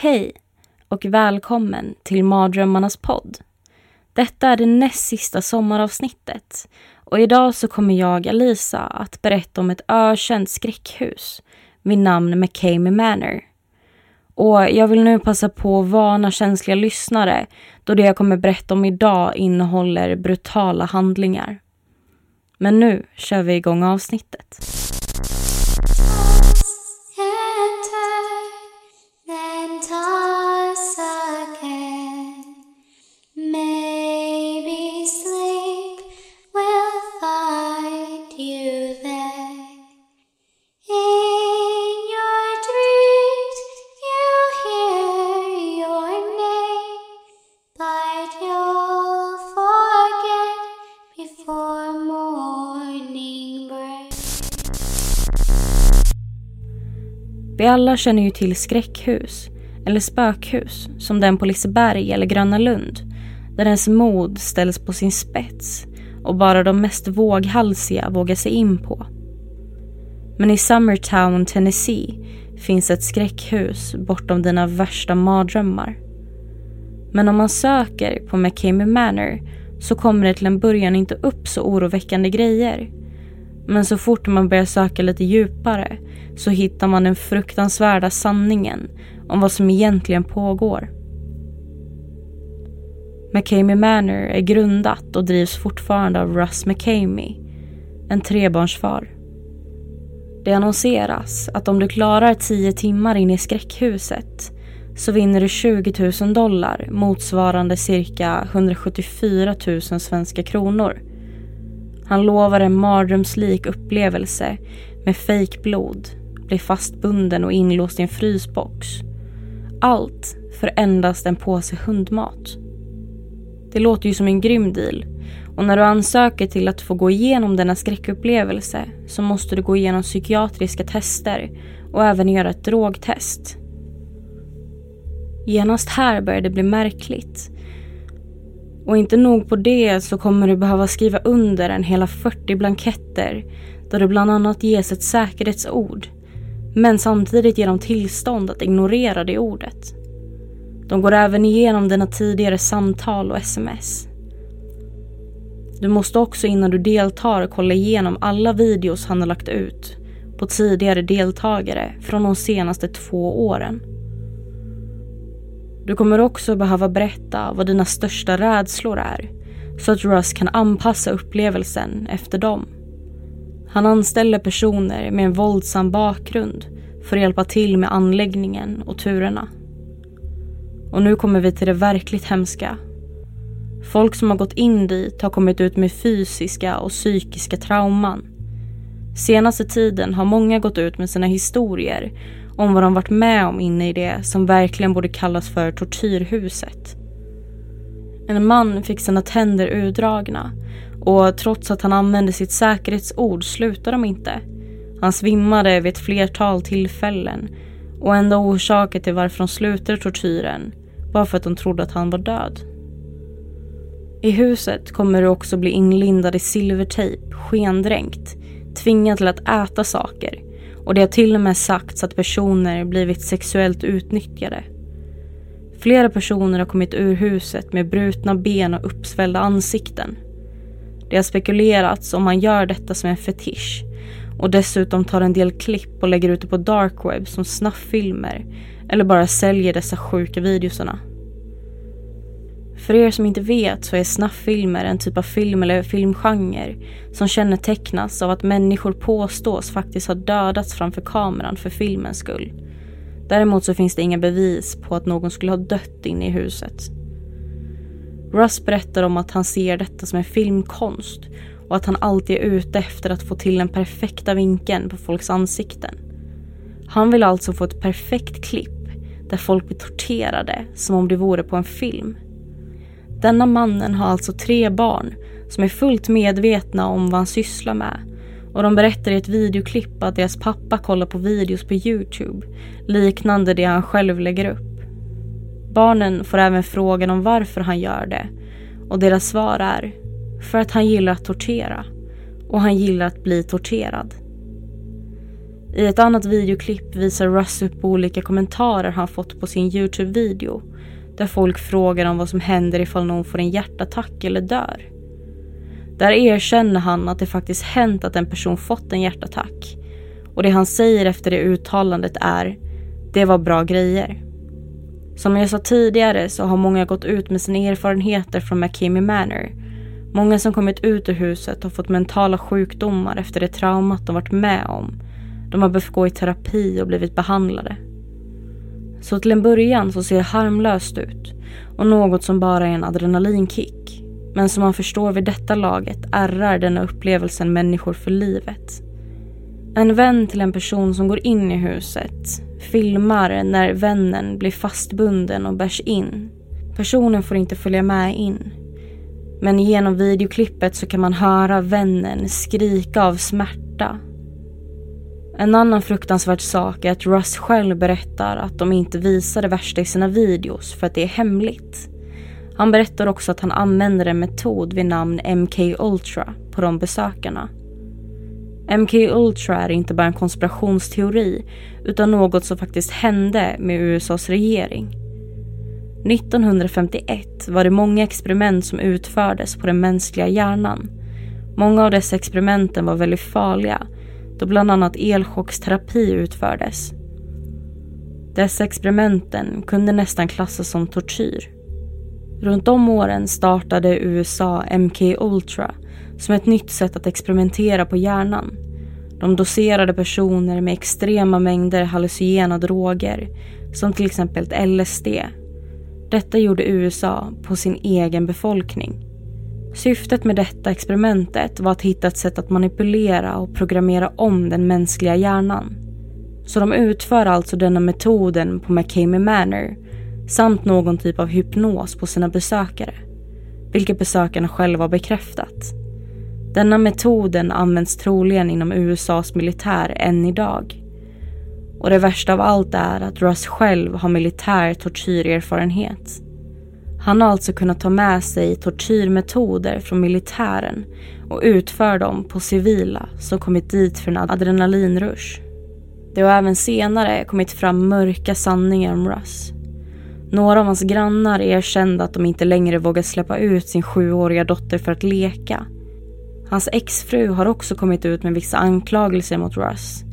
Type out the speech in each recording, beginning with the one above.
Hej och välkommen till Mardrömmarnas podd. Detta är det näst sista sommaravsnittet och idag så kommer jag, Alisa, att berätta om ett ökänt skräckhus vid namn McCamey Manor. Och jag vill nu passa på att varna känsliga lyssnare då det jag kommer berätta om idag innehåller brutala handlingar. Men nu kör vi igång avsnittet. Vi alla känner ju till skräckhus, eller spökhus, som den på Liseberg eller Gröna Lund, där ens mod ställs på sin spets och bara de mest våghalsiga vågar sig in på. Men i Summertown, Tennessee finns ett skräckhus bortom dina värsta mardrömmar. Men om man söker på McCamey Manor så kommer det till en början inte upp så oroväckande grejer. Men så fort man börjar söka lite djupare så hittar man den fruktansvärda sanningen om vad som egentligen pågår. McCamey Manor är grundat och drivs fortfarande av Russ McCamey, en trebarnsfar. Det annonseras att om du klarar 10 timmar in i skräckhuset så vinner du 20 000 dollar motsvarande cirka 174 000 svenska kronor. Han lovar en mardrömslik upplevelse med fejkblod, blir fastbunden och inlåst i en frysbox. Allt för endast en påse hundmat. Det låter ju som en grym deal och när du ansöker till att få gå igenom denna skräckupplevelse så måste du gå igenom psykiatriska tester och även göra ett drogtest. Genast här börjar det bli märkligt. Och inte nog på det så kommer du behöva skriva under en hela 40 blanketter där det bland annat ges ett säkerhetsord men samtidigt ger dem tillstånd att ignorera det ordet. De går även igenom dina tidigare samtal och sms. Du måste också innan du deltar kolla igenom alla videos han har lagt ut på tidigare deltagare från de senaste två åren. Du kommer också behöva berätta vad dina största rädslor är så att Russ kan anpassa upplevelsen efter dem. Han anställer personer med en våldsam bakgrund för att hjälpa till med anläggningen och turerna. Och nu kommer vi till det verkligt hemska. Folk som har gått in dit har kommit ut med fysiska och psykiska trauman. Senaste tiden har många gått ut med sina historier om vad de varit med om inne i det som verkligen borde kallas för tortyrhuset. En man fick sina tänder urdragna och trots att han använde sitt säkerhetsord slutade de inte. Han svimmade vid ett flertal tillfällen och enda orsaken till varför de slutade tortyren var för att de trodde att han var död. I huset kommer du också bli inlindad i silvertejp, skendränkt, tvingad till att äta saker och det har till och med sagts att personer blivit sexuellt utnyttjade. Flera personer har kommit ur huset med brutna ben och uppsvällda ansikten. Det har spekulerats om man gör detta som en fetisch och dessutom tar en del klipp och lägger ut det på darkweb som snafffilmer eller bara säljer dessa sjuka videosarna. För er som inte vet så är snafffilmer en typ av film eller filmgenre som kännetecknas av att människor påstås faktiskt ha dödats framför kameran för filmens skull. Däremot så finns det inga bevis på att någon skulle ha dött inne i huset. Russ berättar om att han ser detta som en filmkonst och att han alltid är ute efter att få till den perfekta vinkeln på folks ansikten. Han vill alltså få ett perfekt klipp där folk blir torterade som om det vore på en film. Denna mannen har alltså tre barn som är fullt medvetna om vad han sysslar med och de berättar i ett videoklipp att deras pappa kollar på videos på Youtube liknande det han själv lägger upp. Barnen får även frågan om varför han gör det och deras svar är för att han gillar att tortera och han gillar att bli torterad. I ett annat videoklipp visar Russ upp olika kommentarer han fått på sin Youtube-video där folk frågar om vad som händer ifall någon får en hjärtattack eller dör. Där erkänner han att det faktiskt hänt att en person fått en hjärtattack och det han säger efter det uttalandet är det var bra grejer. Som jag sa tidigare så har många gått ut med sina erfarenheter från McKimmy Manor. Många som kommit ut ur huset har fått mentala sjukdomar efter det traumat de varit med om. De har behövt gå i terapi och blivit behandlade. Så till en början så ser det harmlöst ut och något som bara är en adrenalinkick. Men som man förstår vid detta laget ärrar denna upplevelsen människor för livet. En vän till en person som går in i huset filmar när vännen blir fastbunden och bärs in. Personen får inte följa med in. Men genom videoklippet så kan man höra vännen skrika av smärta. En annan fruktansvärd sak är att Russ själv berättar att de inte visar det värsta i sina videos för att det är hemligt. Han berättar också att han använder en metod vid namn MK Ultra på de besökarna. MK Ultra är inte bara en konspirationsteori utan något som faktiskt hände med USAs regering. 1951 var det många experiment som utfördes på den mänskliga hjärnan. Många av dessa experimenten var väldigt farliga då bland annat elchocksterapi utfördes. Dessa experimenten kunde nästan klassas som tortyr. Runt de åren startade USA MK Ultra som ett nytt sätt att experimentera på hjärnan. De doserade personer med extrema mängder hallucinogena droger som till exempel LSD. Detta gjorde USA på sin egen befolkning. Syftet med detta experimentet var att hitta ett sätt att manipulera och programmera om den mänskliga hjärnan. Så de utför alltså denna metoden på McCamey Manor samt någon typ av hypnos på sina besökare. Vilket besökarna själva har bekräftat. Denna metoden används troligen inom USAs militär än idag. Och det värsta av allt är att Russ själv har militär tortyrerfarenhet. Han har alltså kunnat ta med sig tortyrmetoder från militären och utför dem på civila som kommit dit för en adrenalinrush. Det har även senare kommit fram mörka sanningar om Russ. Några av hans grannar erkände att de inte längre vågar släppa ut sin sjuåriga dotter för att leka. Hans exfru har också kommit ut med vissa anklagelser mot Russ.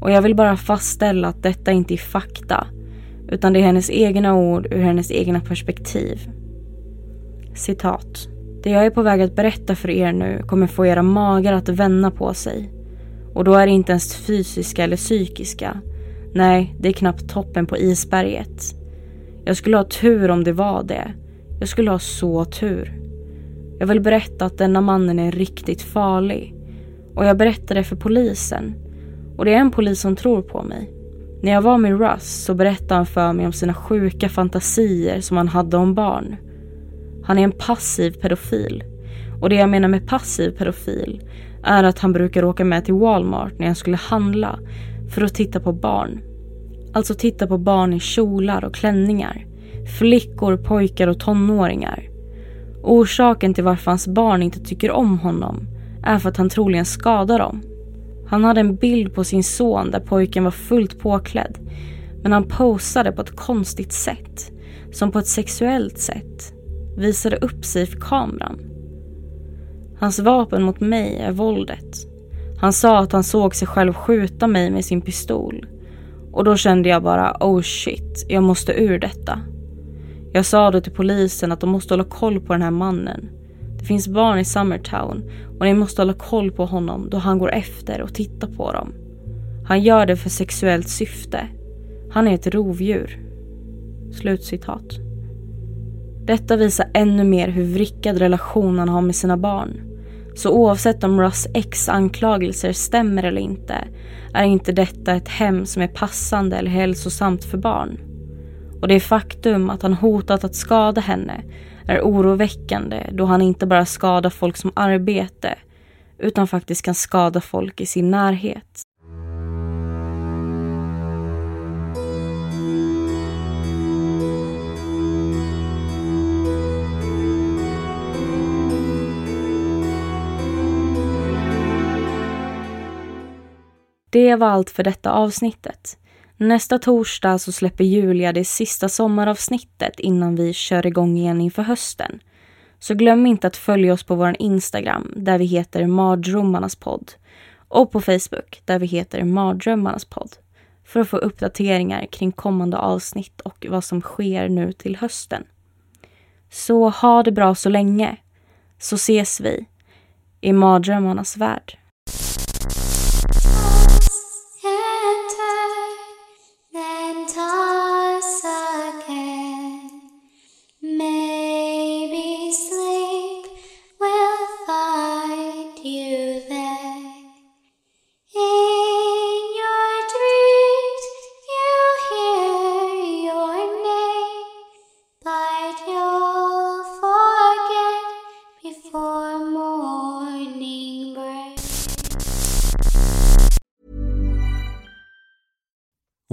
Och jag vill bara fastställa att detta inte är fakta utan det är hennes egna ord ur hennes egna perspektiv. Citat. Det jag är på väg att berätta för er nu kommer få era magar att vända på sig. Och då är det inte ens fysiska eller psykiska. Nej, det är knappt toppen på isberget. Jag skulle ha tur om det var det. Jag skulle ha så tur. Jag vill berätta att denna mannen är riktigt farlig. Och jag berättar det för polisen. Och det är en polis som tror på mig. När jag var med Russ så berättade han för mig om sina sjuka fantasier som han hade om barn. Han är en passiv pedofil. Och det jag menar med passiv pedofil är att han brukar åka med till Walmart när jag skulle handla för att titta på barn. Alltså titta på barn i kjolar och klänningar. Flickor, pojkar och tonåringar. Orsaken till varför hans barn inte tycker om honom är för att han troligen skadar dem. Han hade en bild på sin son där pojken var fullt påklädd. Men han posade på ett konstigt sätt. Som på ett sexuellt sätt. Visade upp sig för kameran. Hans vapen mot mig är våldet. Han sa att han såg sig själv skjuta mig med sin pistol. Och då kände jag bara oh shit, jag måste ur detta. Jag sa då till polisen att de måste hålla koll på den här mannen. Det finns barn i Summertown och ni måste hålla koll på honom då han går efter och tittar på dem. Han gör det för sexuellt syfte. Han är ett rovdjur. Slutcitat. Detta visar ännu mer hur vrickad relation han har med sina barn. Så oavsett om Russ X anklagelser stämmer eller inte är inte detta ett hem som är passande eller hälsosamt för barn. Och det faktum att han hotat att skada henne är oroväckande då han inte bara skadar folk som arbete utan faktiskt kan skada folk i sin närhet. Det var allt för detta avsnittet. Nästa torsdag så släpper Julia det sista sommaravsnittet innan vi kör igång igen inför hösten. Så glöm inte att följa oss på vår Instagram där vi heter Mardrömmarnas podd och på Facebook där vi heter Mardrömmarnas podd för att få uppdateringar kring kommande avsnitt och vad som sker nu till hösten. Så ha det bra så länge, så ses vi i mardrömmarnas värld.